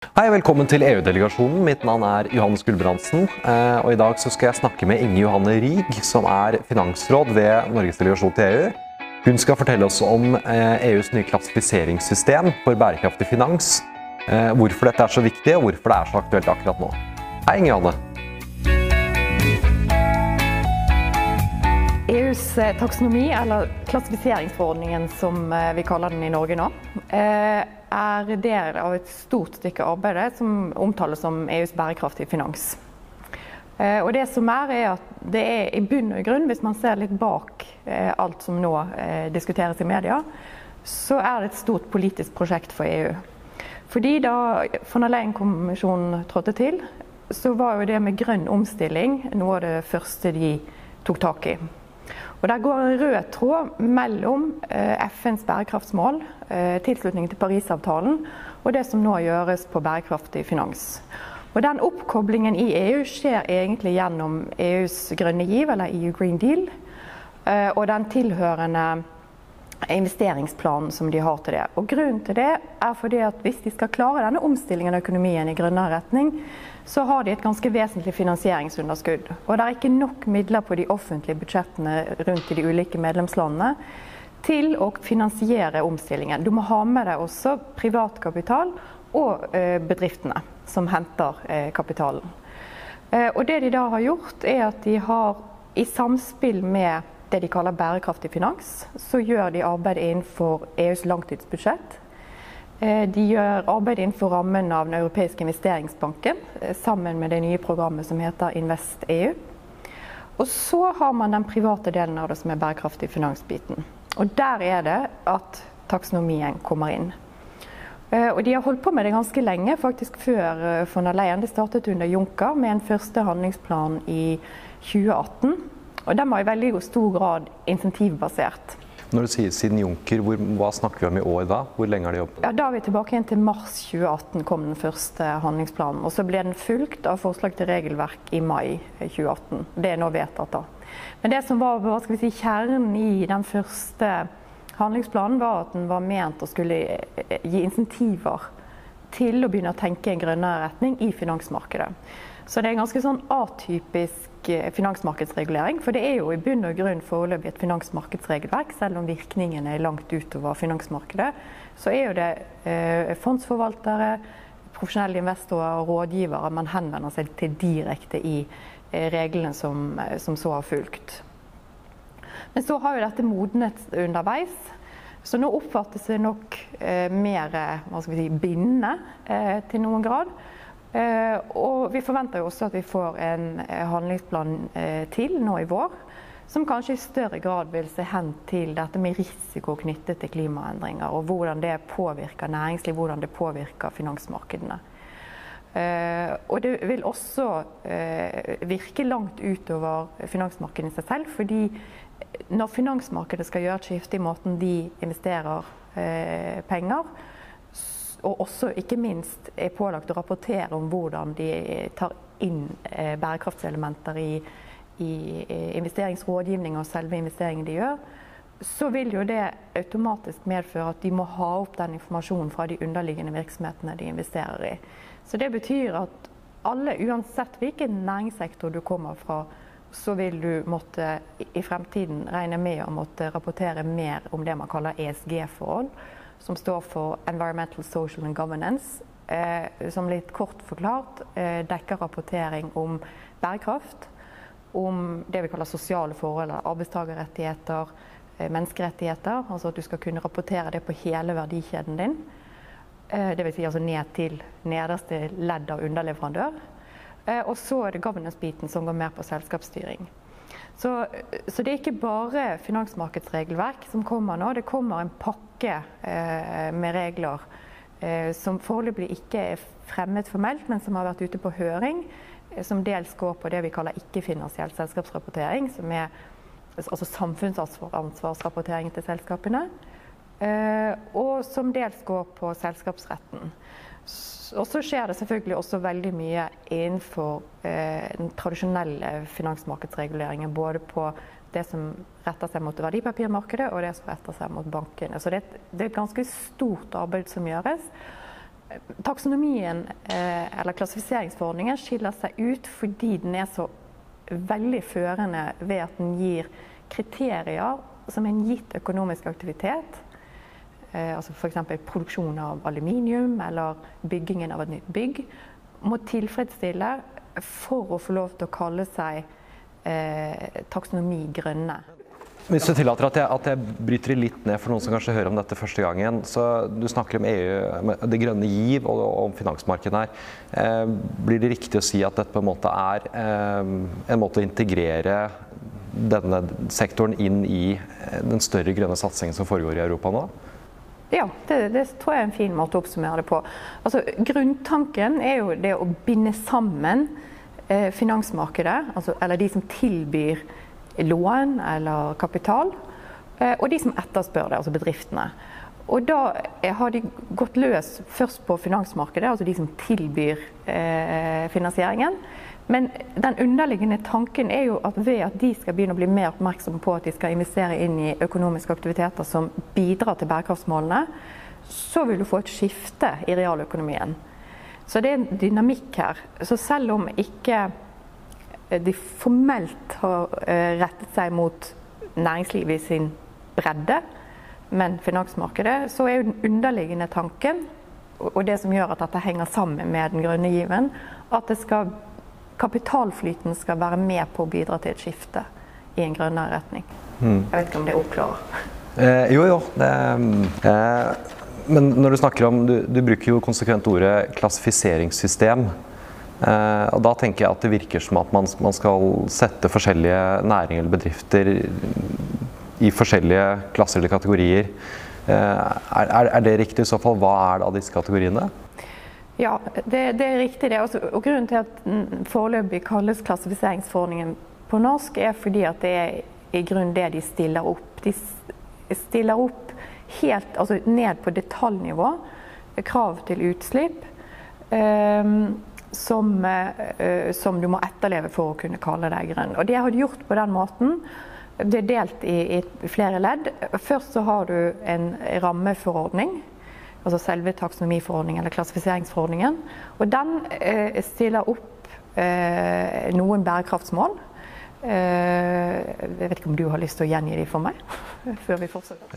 Hei, velkommen til EU-delegasjonen. Mitt navn er Johannes Gulbrandsen. eh, Og i dag skal jeg snakke med Inge Johanne Rig, som er finansråd ved Norges delegasjon til EU. Hun skal fortelle oss om eh, EUs nye klassifiseringssystem for bærekraftig finans. eh, Hvorfor dette er så viktig, og hvorfor det er så aktuelt akkurat nå. Hei, Inge Johanne. EUs taksonomi, eller klassifiseringsforordningen som vi kaller den i Norge nå, er del av et stort stykke arbeid som omtales som EUs bærekraftige finans. Eh, Og det som er, er at det er i bunn og grunn, hvis man ser litt bak eh, alt som nå eh, diskuteres i media, så er det et stort politisk prosjekt for EU. Fordi da von der Leyen-kommisjonen trådte til, så var jo det med grønn omstilling noe av det første de tok tak i. Og Der går en rød tråd mellom eh, FNs bærekraftsmål, eh, tilslutningen til Parisavtalen, og det som nå gjøres på bærekraftig finans. Og Den oppkoblingen i EU skjer egentlig gjennom EUs grønne giv, eller EU Green Deal, eh, og den tilhørende investeringsplanen som de har til det. Og Grunnen til det er fordi at hvis de skal klare denne omstillingen av økonomien i grønnere retning, så har de et ganske vesentlig finansieringsunderskudd. Og det er ikke nok midler på de offentlige budsjettene rundt i de ulike medlemslandene til å finansiere omstillingen. Du må ha med deg også privatkapital og eh, bedriftene som henter eh, kapitalen. Eh, Og det de da har gjort, er at de har i samspill med det de kaller bærekraftig finans, så gjør de arbeid innenfor EUs langtidsbudsjett. Eh, De gjør arbeid innenfor rammen av Den europeiske investeringsbanken, eh, sammen med det nye programmet som heter InvestEU. Og så har man den private delen av det som er bærekraftig finansbiten. Og der er det at taksonomien kommer inn. Eh, Og de har holdt på med det ganske lenge, faktisk før von der Leyen. Det startet under Juncker med en første handlingsplan i 2018. Og den var i veldig stor grad insentivbasert. Når du sier siden Junker, hvor, hva snakker vi om i år da? Hvor lenge har de jobbet? Ja, Da er vi tilbake igjen til mars 2018 kom den første handlingsplanen. Og så ble den fulgt av forslag til regelverk i mai 2018. Det er nå vedtatt, da. Men det som var si, kjernen i den første handlingsplanen, var at den var ment å skulle eh, gi insentiver til å begynne å tenke i en grønnere retning i finansmarkedet. Så det er en ganske sånn atypisk eh, finansmarkedsregulering. For det er jo i bunn og grunn foreløpig et finansmarkedsregelverk, selv om virkningene er langt utover finansmarkedet. Så er jo det eh, fondsforvaltere, profesjonelle investorer og rådgivere man henvender seg til direkte i eh, reglene som, eh, som så har fulgt. Men så har jo dette modnet underveis. Så nå oppfattes det nok eh, mer hva skal vi si, bindende eh, til noen grad. Eh, og vi forventer jo også at vi får en eh, handlingsplan eh, til nå i vår. Som kanskje i større grad vil se hen til dette med risiko knyttet til klimaendringer. Og hvordan det påvirker næringsliv, hvordan det påvirker finansmarkedene. Eh, og det vil også eh, virke langt utover finansmarkedet i seg selv. fordi når finansmarkedet skal gjøre et skifte i måten de investerer eh, penger, og også ikke minst er pålagt å rapportere om hvordan de tar inn eh, bærekraftselementer i, i eh, investeringsrådgivning og selve investeringen de gjør, så vil jo det automatisk medføre at de må ha opp den informasjonen fra de underliggende virksomhetene de investerer i. Så det betyr at alle, uansett hvilken næringssektor du kommer fra, så vil du måtte i- fremtiden regne med å måtte rapportere mer om det man kaller ESG-forhold, som står for Environmental, Social and Governance. Eh, som litt kort forklart eh, dekker rapportering om bærekraft, om det vi kaller sosiale forhold, arbeidstakerrettigheter, eh, menneskerettigheter. Altså at du skal kunne rapportere det på hele verdikjeden din. Dvs. Si altså ned til nederste ledd av underleverandør. Og så er det governance-biten som går mer på selskapsstyring. Så, så det er ikke bare finansmarkedsregelverk som kommer nå. Det kommer en pakke eh, med regler eh, som foreløpig ikke er fremmet formelt, men som har vært ute på høring. eh, Som dels går på det vi kaller ikke-finansiell selskapsrapportering, som er altså samfunnsansvarsrapportering til selskapene. Eh, og som dels går på selskapsretten. Og så skjer det selvfølgelig også veldig mye innenfor eh, den tradisjonelle finansmarkedsreguleringen. Både på det som retter seg mot verdipapirmarkedet og det som retter seg mot bankene. Så det, et- det er et ganske stort arbeid som gjøres. taksonomien, eh, eller klassifiseringsforordningen, skiller seg ut fordi den er så veldig førende ved at den gir kriterier som en gitt økonomisk aktivitet, altså f.eks. produksjon av aluminium eller byggingen av et nytt bygg, må tilfredsstille for å få lov til å kalle seg eh, taksonomi grønne. Hvis du tillater at jeg, at jeg, bryter litt ned for noen som kanskje hører om dette første gangen. så Du snakker om EU, det grønne giv og, og om finansmarkedet her. Eh, blir det riktig å si at dette på en måte er eh, en måte å integrere denne sektoren inn i eh, den større grønne satsingen som foregår i Europa nå? Ja, det, det, tror jeg er en fin måte å oppsummere det på. Altså, grunntanken er jo det å binde sammen eh, finansmarkedet, altså, eller de som tilbyr lån eller kapital, eh, og de som etterspør det, altså bedriftene. Og da har de gått løs først på finansmarkedet, altså de som tilbyr eh, finansieringen. Men den underliggende tanken er jo at ved at de skal begynne å bli mer oppmerksomme på at de skal investere inn i økonomiske aktiviteter som bidrar til bærekraftsmålene, så vil du få et skifte i realøkonomien. Så det er en dynamikk her. Så selv om ikke de formelt har eh, rettet seg mot næringslivet i sin bredde, men finansmarkedet, så er jo den underliggende tanken, og det som gjør at dette henger sammen med den grønne given, at det skal, kapitalflyten skal være med på å bidra til et skifte i en grønnere retning. Mm. Jeg vet ikke om det oppklarer. Eh, jo, jo. Det, eh, men når du snakker om Du, du bruker jo konsekvent ordet klassifiseringssystem. Eh, og da tenker jeg at det virker som at man, man, skal sette forskjellige næringer eller bedrifter i forskjellige klasser eller kategorier. Uh, er, er, det riktig i så fall? Hva er da disse kategoriene? Ja, det, det er riktig det. Også, og grunnen til at foreløpig kalles klassifiseringsforordningen på norsk, er fordi at det er i grunnen det de stiller opp. De stiller opp helt altså ned på detaljnivå krav til utslipp. Um, som, uh, som, du må etterleve for å kunne kalle deg grønn. Og Det har de gjort på den måten. Det er delt i, i flere ledd. Først så har du en rammeforordning. Altså selve taksonomiforordningen eller klassifiseringsforordningen. Og den eh, stiller opp eh, noen bærekraftsmål. jeg vet ikke om du har lyst til å gjengi de for meg? før vi fortsetter?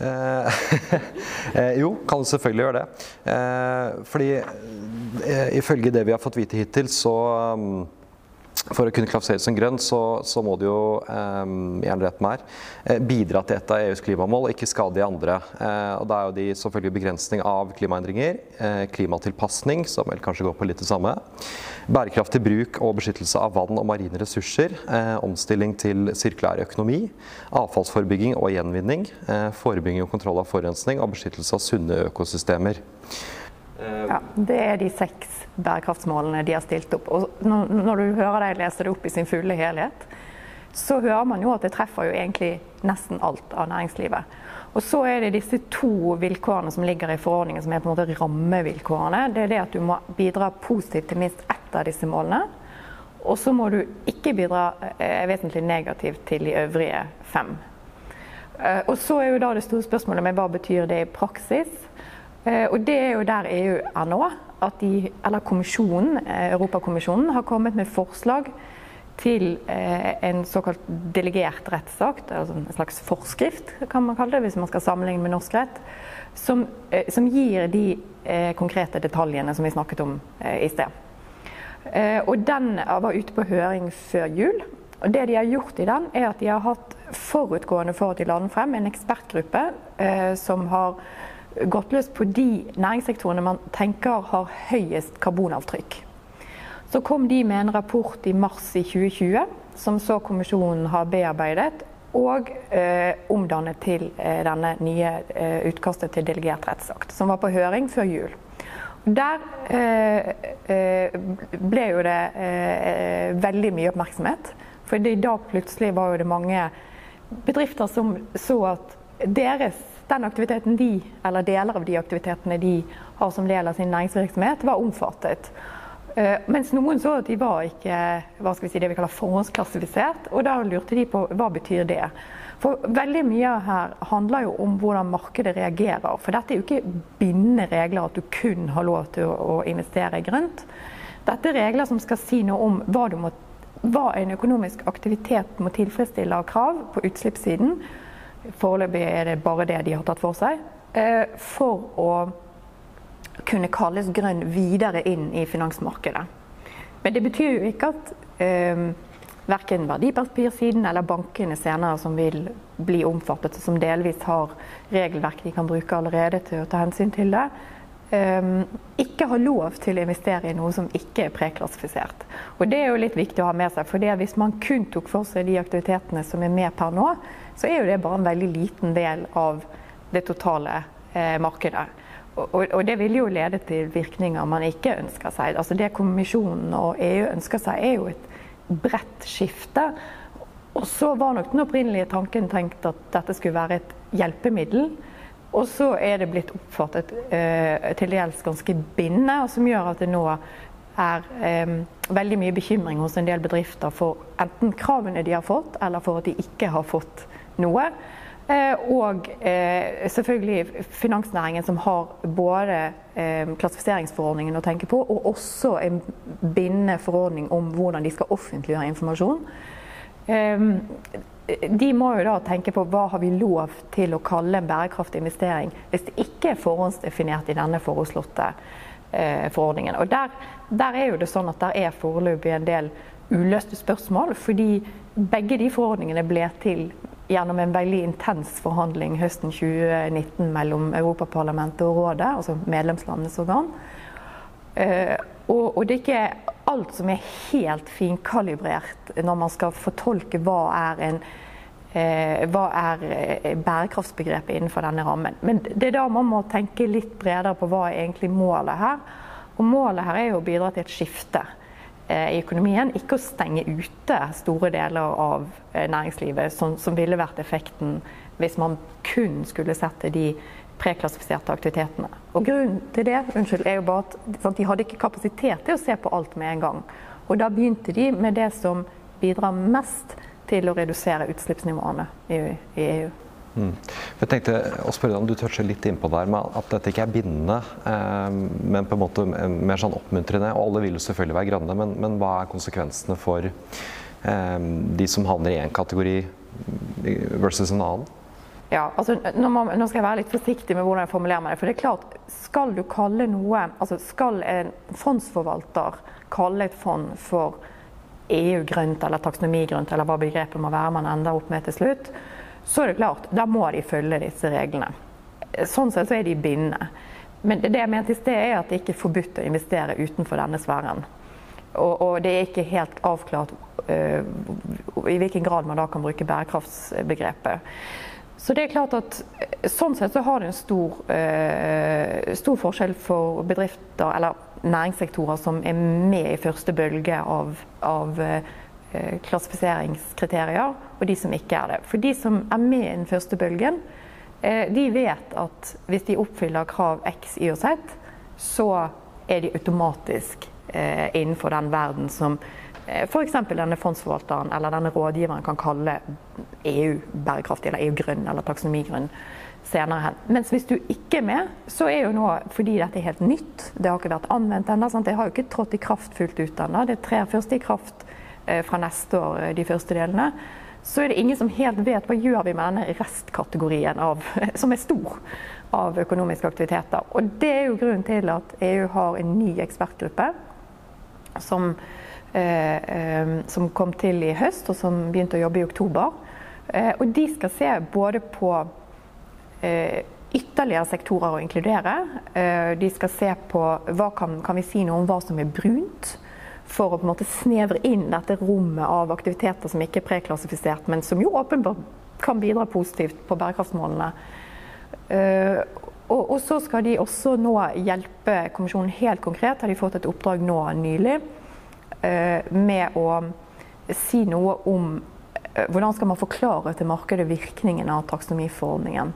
Eh, jo, kan selvfølgelig gjøre det. Eh, fordi eh, ifølge det vi har fått vite hittil, så um, for å kunne klassifiseres som grønn, så, så, må det jo eh, rett meg her, bidra til et av EUs klimamål, og ikke skade de andre. Eh, og Da er jo de selvfølgelig begrensning av klimaendringer, eh, klimatilpasning, som vel kanskje går på litt det samme, Bærekraftig bruk og beskyttelse av vann og marine ressurser. Eh, omstilling til sirkulær økonomi. Avfallsforebygging og gjenvinning. Eh, forebygging og kontroll av forurensning og beskyttelse av sunne økosystemer. Ja, Det er de seks bærekraftsmålene de har stilt opp. Og når du hører deg lese det opp i sin fulle helhet, så hører man jo at det treffer jo egentlig nesten alt av næringslivet. Og så er det disse to vilkårene som ligger i forordningen, som er på en måte rammevilkårene. Det er det at du må bidra positivt til minst ett av disse målene. Og så må du ikke bidra eh, vesentlig negativt til de øvrige fem. Eh, og så er jo da det store spørsmålet med hva betyr det i praksis. Eh, og det er jo der EU er nå. At de, eller kommisjonen, eh, Europakommisjonen har kommet med forslag til eh, en såkalt delegert rettsakt, altså en slags forskrift kan man kalle det, hvis man skal sammenligne med norsk rett, som, som gir de konkrete detaljene som vi snakket om i sted. Og Den var ute på høring før jul. Og det De har gjort i den, er at de har hatt forutgående for at de la den frem, en ekspertgruppe som har gått løs på de næringssektorene man tenker har høyest karbonavtrykk. Så kom de med en rapport i mars i 2020, som så kommisjonen har bearbeidet og eh, omdannet til eh, denne nye eh, utkastet til delegert rettsakt, som var på høring før jul. Der eh, eh, ble jo det eh, veldig mye oppmerksomhet. For i dag plutselig var det mange bedrifter som så at deres, den aktiviteten de, eller deler av de aktivitetene de har som del av sin næringsvirksomhet, var omfattet. Uh, mens noen så at de var ikke hva skal vi si, det vi kaller forhåndsklassifisert, og da lurte de på hva betyr det. For veldig mye her handler jo om hvordan markedet reagerer. For dette er jo ikke bindende regler at du kun har lov til å investere grønt. Dette er regler som skal si noe om hva, må, hva en økonomisk aktivitet må tilfredsstille av krav på utslippssiden. Foreløpig er det bare det de har tatt for seg. Eh, for å kunne kalles grønn videre inn i finansmarkedet. Men det betyr jo ikke at eh, verken verdipapirsiden eller bankene senere som vil bli omfattet, som delvis har regelverk de kan bruke allerede til å ta hensyn til det, ikke har lov til å investere i noe som ikke er preklassifisert. Og Det er jo litt viktig å ha med seg. for Hvis man kun tok for seg de aktivitetene som er med per nå, så er jo det bare en veldig liten del av det totale eh, markedet. Og, og, det vil jo lede til virkninger man ikke ønsker seg. Altså Det kommisjonen og EU ønsker seg, er jo et bredt skifte. Og så var nok den opprinnelige tanken tenkt at dette skulle være et hjelpemiddel. Og så er det blitt oppfattet eh, til dels ganske bindende, og som gjør at det nå er eh, veldig mye bekymring hos en del bedrifter for enten kravene de har fått, eller for at de ikke har fått noe. Eh, og eh, selvfølgelig finansnæringen som har både eh, klassifiseringsforordningen å tenke på, og også en bindende forordning om hvordan de skal offentliggjøre informasjon. De må jo da tenke på hva har vi lov til å kalle en bærekraftig investering hvis det ikke er forhåndsdefinert i denne foreslåtte forordningen. Og der, der er jo det sånn at der er foreløpig en del uløste spørsmål, fordi begge de forordningene ble til gjennom en veldig intens forhandling høsten 2019 mellom Europaparlamentet og Rådet, altså medlemslandenes organ. Uh, og, og, det er ikke alt som er helt finkalibrert når man skal fortolke hva er en eh, hva er uh, bærekraftsbegrepet innenfor denne rammen. Men det er da man må tenke litt bredere på hva er egentlig målet her. Og målet her er jo å bidra til et skifte i økonomien, ikke å stenge ute store deler av Eh, næringslivet, som, som, ville vært effekten hvis man kun skulle sette de preklassifiserte aktivitetene. Og Grunnen til det unnskyld, er jo bare at sant, de hadde ikke kapasitet til å se på alt med en gang. Og Da begynte de med det som bidrar mest til å redusere utslippsnivåene i, i EU. Mm. Jeg tenkte å spørre om Du toucher litt innpå der med at dette ikke er bindende, eh, men på en måte mer sånn oppmuntrende. og Alle vil jo selvfølgelig være grønne, men, men hva er konsekvensene for eh, de som havner i én kategori versus en annen? Ja, altså, nå, må, nå, skal jeg være litt forsiktig med hvordan jeg formulerer meg. For det er klart, skal du kalle noe altså Skal en fondsforvalter kalle et fond for EU-grønt eller taksonomigrønt, eller hva begrepet må være man ender opp med til slutt, så er det klart, da må de følge disse reglene. Sånn sett så er de bindende. Men det jeg mente i sted, er at det ikke er forbudt å investere utenfor denne sfæren. Og, og, det er ikke helt avklart uh, i hvilken grad man da kan bruke bærekraftsbegrepet. Så det er klart at eh, Sånn sett så har det en stor, eh, stor forskjell for bedrifter eller næringssektorer som er med i første bølge av, av eh, klassifiseringskriterier, og de som ikke er det. For de som er med i den første bølgen, de vet at hvis de oppfyller krav X, Y og Z, så er de automatisk Eh, innenfor den verden som eh, f.eks. denne fondsforvalteren eller denne rådgiveren kan kalle EU bærekraftig eller EU grønn eller taksonomigrønn senere hen. Mens hvis du ikke er med, så er jo nå, fordi dette er helt nytt, det har ikke vært anvendt ennå, det har jo ikke trådt i kraft fullt ut ennå, det trer først i kraft eh, fra neste år, de første delene, så er det ingen som helt vet hva gjør vi med denne restkategorien av, som er stor av økonomiske aktiviteter. Og det er jo grunnen til at EU har en ny ekspertgruppe som, eh, eh, som, kom til i høst, og som begynte å jobbe i oktober. Eh, og de skal se både på eh, ytterligere sektorer å inkludere. Eh, de skal se på hva kan, kan, vi si noe om hva som er brunt. For å på en måte snevre inn dette rommet av aktiviteter som ikke er preklassifisert, men som jo åpenbart kan bidra positivt på bærekraftsmålene. Og, så skal de også nå hjelpe kommisjonen helt konkret, har de fått et oppdrag nå nylig, eh, med å si noe om eh, hvordan skal man forklare til markedet virkningen av taksonomiforordningen,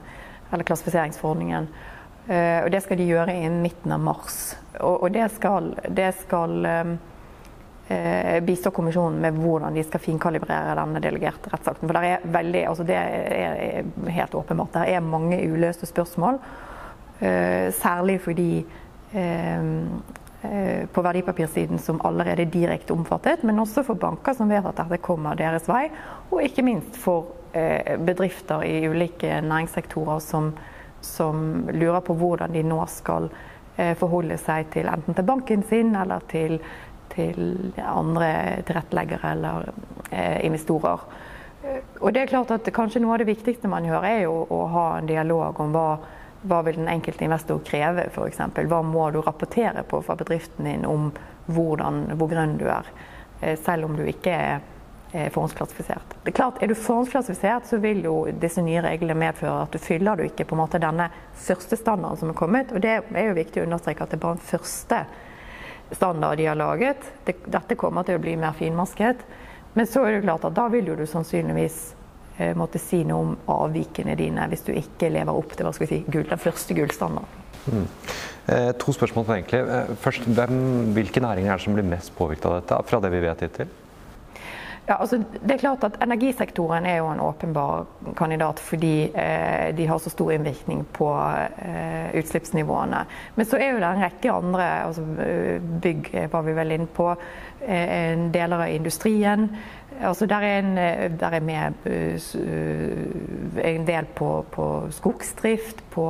eller klassifiseringsforordningen. Eh, og det skal de gjøre innen midten av mars. Og, det skal, det skal eh, bistå kommisjonen med hvordan de skal finkalibrere denne delegerte rettsakten. For det er, veldig, altså det er helt åpenbart. Det er mange uløste spørsmål. Eh, særlig fordi eh, eh, på verdipapirsiden som allerede er direkte omfattet, men også for banker som vet at dette kommer deres vei. Og ikke minst for eh, bedrifter i ulike næringssektorer som, som lurer på hvordan de nå skal eh, forholde seg til enten til banken sin eller til til andre tilretteleggere eller eh, investorer. Og det er klart at Kanskje noe av det viktigste man gjør, er jo å ha en dialog om hva, hva vil den enkelte investor kreve, f.eks. Hva må du rapportere på fra bedriften din om hvordan, hvor grønn du er, eh, selv om du ikke er forhåndsklassifisert. Det er klart, Er du forhåndsklassifisert, så vil jo disse nye reglene medføre at du fyller du ikke på en måte denne første standarden som er kommet. og Det er jo viktig å understreke at det er bare den første standard de har laget. Dette kommer til å bli mer finmasket. Men så er det klart at da vil du sannsynligvis måtte si noe om avvikene dine hvis du ikke lever opp til si, gull, den første gullstandarden. Mm. Eh, to spørsmål egentlig. Eh, først, hvem, Hvilke næringer er det som blir mest påvirket av dette, fra det vi vet hittil? Ja, altså, det er klart at Energisektoren er jo en åpenbar kandidat fordi eh, de har så stor innvirkning på eh, utslippsnivåene. Men så er jo det en rekke andre altså, Bygg var vi vel inne på. Eh, deler av industrien. Altså, der er, en, der er med uh, en del på, på skogsdrift, på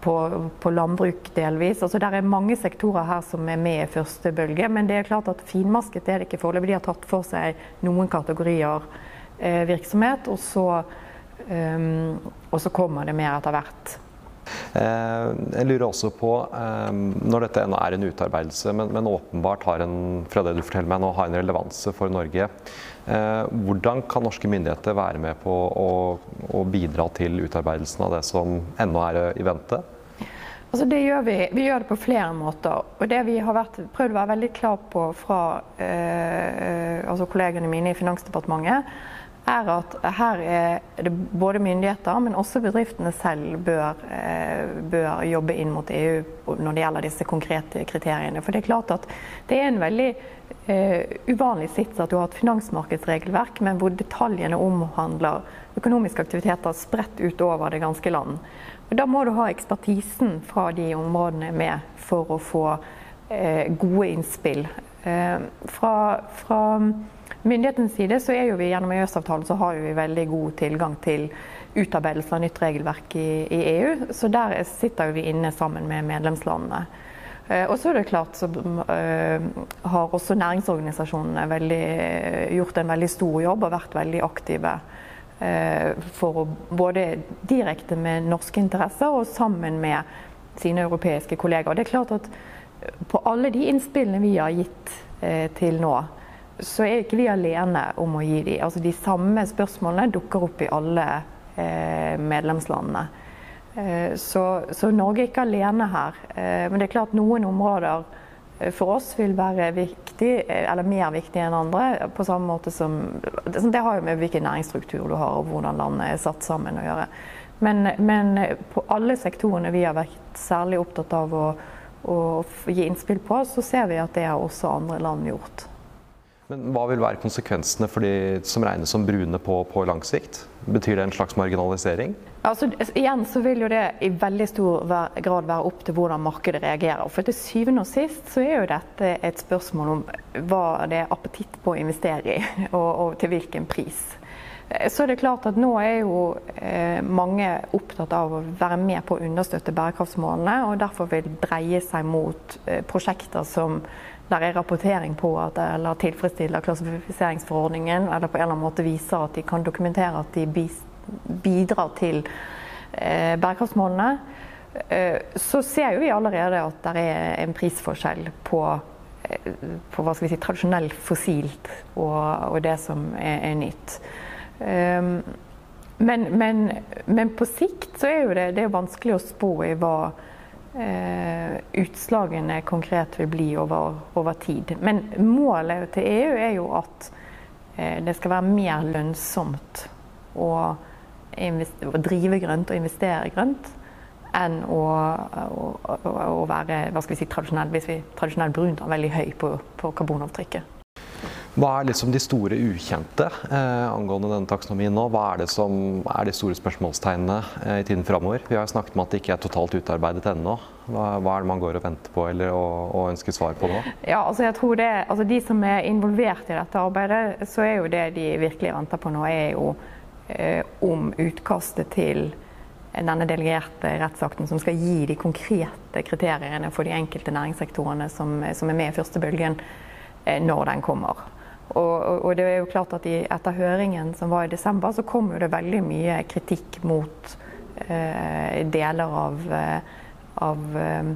på, på, landbruk delvis. Altså, det er mange sektorer her som er med i første bølge, men det er klart at finmasket er det ikke foreløpig. De har tatt for seg noen kategorier eh, virksomhet, og så, um, og så, kommer det mer etter hvert. Eh, jeg lurer også på, eh, når dette ennå er en utarbeidelse, men, men, åpenbart har en, fra det du forteller meg nå, har en relevanse for Norge. Eh, hvordan kan norske myndigheter være med på å, å bidra til utarbeidelsen av det som ennå er i vente? Altså det gjør vi. vi gjør det på flere måter. Og det vi har vært, prøvd å være veldig klar på fra eh, altså kollegene mine i Finansdepartementet, er at her er det både myndigheter, men også bedriftene selv bør, eh, bør, jobbe inn mot EU når det gjelder disse konkrete kriteriene. For det er klart at det er en veldig uh, uvanlig sits at du har et finansmarkedsregelverk, men hvor detaljene omhandler økonomiske aktiviteter spredt utover det ganske land. Og da må du ha ekspertisen fra de områdene med for å få uh, gode innspill. Uh, fra, fra myndighetens side så er jo vi gjennom EØS-avtalen så har vi veldig god tilgang til utarbeidelse av nytt regelverk i, i EU. Så der sitter vi inne sammen med medlemslandene. Eh, og så er det klart så uh, har også næringsorganisasjonene veldig, gjort en veldig stor jobb og vært veldig aktive Eh, for både direkte med norske interesser og sammen med sine europeiske kollegaer. Det er klart at på alle de innspillene vi har gitt eh, til nå, så er ikke vi alene om å gi de. Altså De samme spørsmålene dukker opp i alle eh, medlemslandene. Så, så, Norge er ikke alene her. Men det er klart noen områder for oss vil være viktig, eller mer viktig enn andre. på samme måte som, Det har jo med hvilken næringsstruktur du har og hvordan landet er satt sammen å gjøre. Men, men på alle sektorene vi har vært særlig opptatt av å, å gi innspill på, så ser vi at det har også andre land gjort. Men Hva vil være konsekvensene for de som regnes som brune på, på lang sikt? Betyr det en slags marginalisering? Altså, igjen så vil jo det i veldig stor grad være opp til hvordan markedet reagerer. For til syvende og sist så er jo dette et spørsmål om hva det er appetitt på å investere i, og, og til hvilken pris. Så er det klart at nå er jo eh, mange opptatt av å være med på å understøtte bærekraftsmålene, og derfor vil dreie seg mot eh, prosjekter som der er rapportering på at eller tilfredsstiller klassifiseringsforordningen, eller på en eller annen måte viser at de kan dokumentere at de bidrar til eh, bærekraftsmålene, eh, så ser jo vi allerede at det er en prisforskjell på, eh, på si, tradisjonell fossilt og, og det som er, er nytt. Um, men, men, men, på sikt så er jo det, det er vanskelig å spå i hva Eh, utslagene konkret vil bli over, over, tid. Men målet til EU er jo at eh, det skal være mer lønnsomt å, å drive grønt og investere grønt enn å, å, å være hva skal vi si, tradisjonell, hvis vi tradisjonelt brunt er veldig høy på, på karbonavtrykket. Hva er liksom de store ukjente eh, angående denne taksonomien nå? Hva er det som er de store spørsmålstegnene eh, i tiden framover? Vi har snakket om at det ikke er totalt utarbeidet ennå. Hva, hva, er det man går og venter på eller og, og ønsker svar på nå? Ja, altså jeg tror det, altså De som er involvert i dette arbeidet, så er jo det de virkelig venter på nå, er jo eh, om utkastet til denne delegerte rettsakten som skal gi de konkrete kriteriene for de enkelte næringssektorene som, som er med i første bølgen, eh, når den kommer. Og, og, det er jo klart at i, Etter høringen som var i desember, så kom jo det veldig mye kritikk mot eh, deler av, eh, av eh,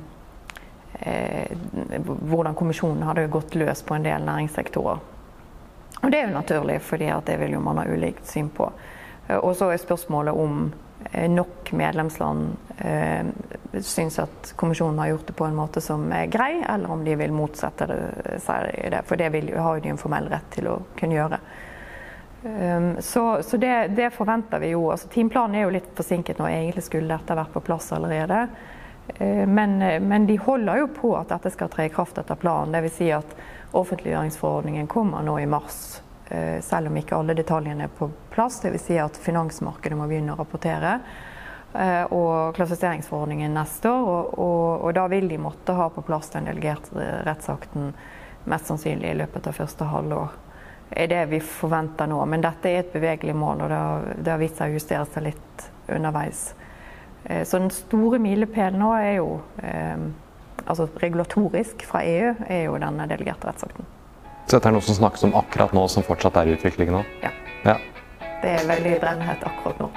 hvordan kommisjonen hadde gått løs på en del næringssektorer. Og Det er jo naturlig, fordi det vil jo man ha ulikt syn på. Eh, og så er spørsmålet om nok medlemsland eh, syns at kommisjonen har gjort det på en måte som er grei, eller om de vil motsette seg det. For det vil, har jo de en formell rett til å kunne gjøre. Um, så, så det, det, forventer vi jo. altså teamplanen er jo litt forsinket nå. Egentlig skulle dette vært på plass allerede. Uh, men, men, de holder jo på at dette skal tre i kraft etter planen. Dvs. Si at offentliggjøringsforordningen kommer nå i mars Eh, selv om ikke alle detaljene er på plass. Dvs. Si at finansmarkedet må begynne å rapportere. Eh, og klassifiseringsforordningen neste år. Og, og, og, da vil de måtte ha på plass den delegerte rettsakten mest sannsynlig i løpet av første halvår. Det er det vi forventer nå. Men dette er et bevegelig mål, og det har, det har vist seg å justere seg litt underveis. Eh, så den store milepælen nå er jo altså regulatorisk fra EU er jo denne delegerte rettsakten. Så dette er noe som snakkes om akkurat nå, som fortsatt er i utvikling nå? Ja. ja. Det er veldig brennhett akkurat nå.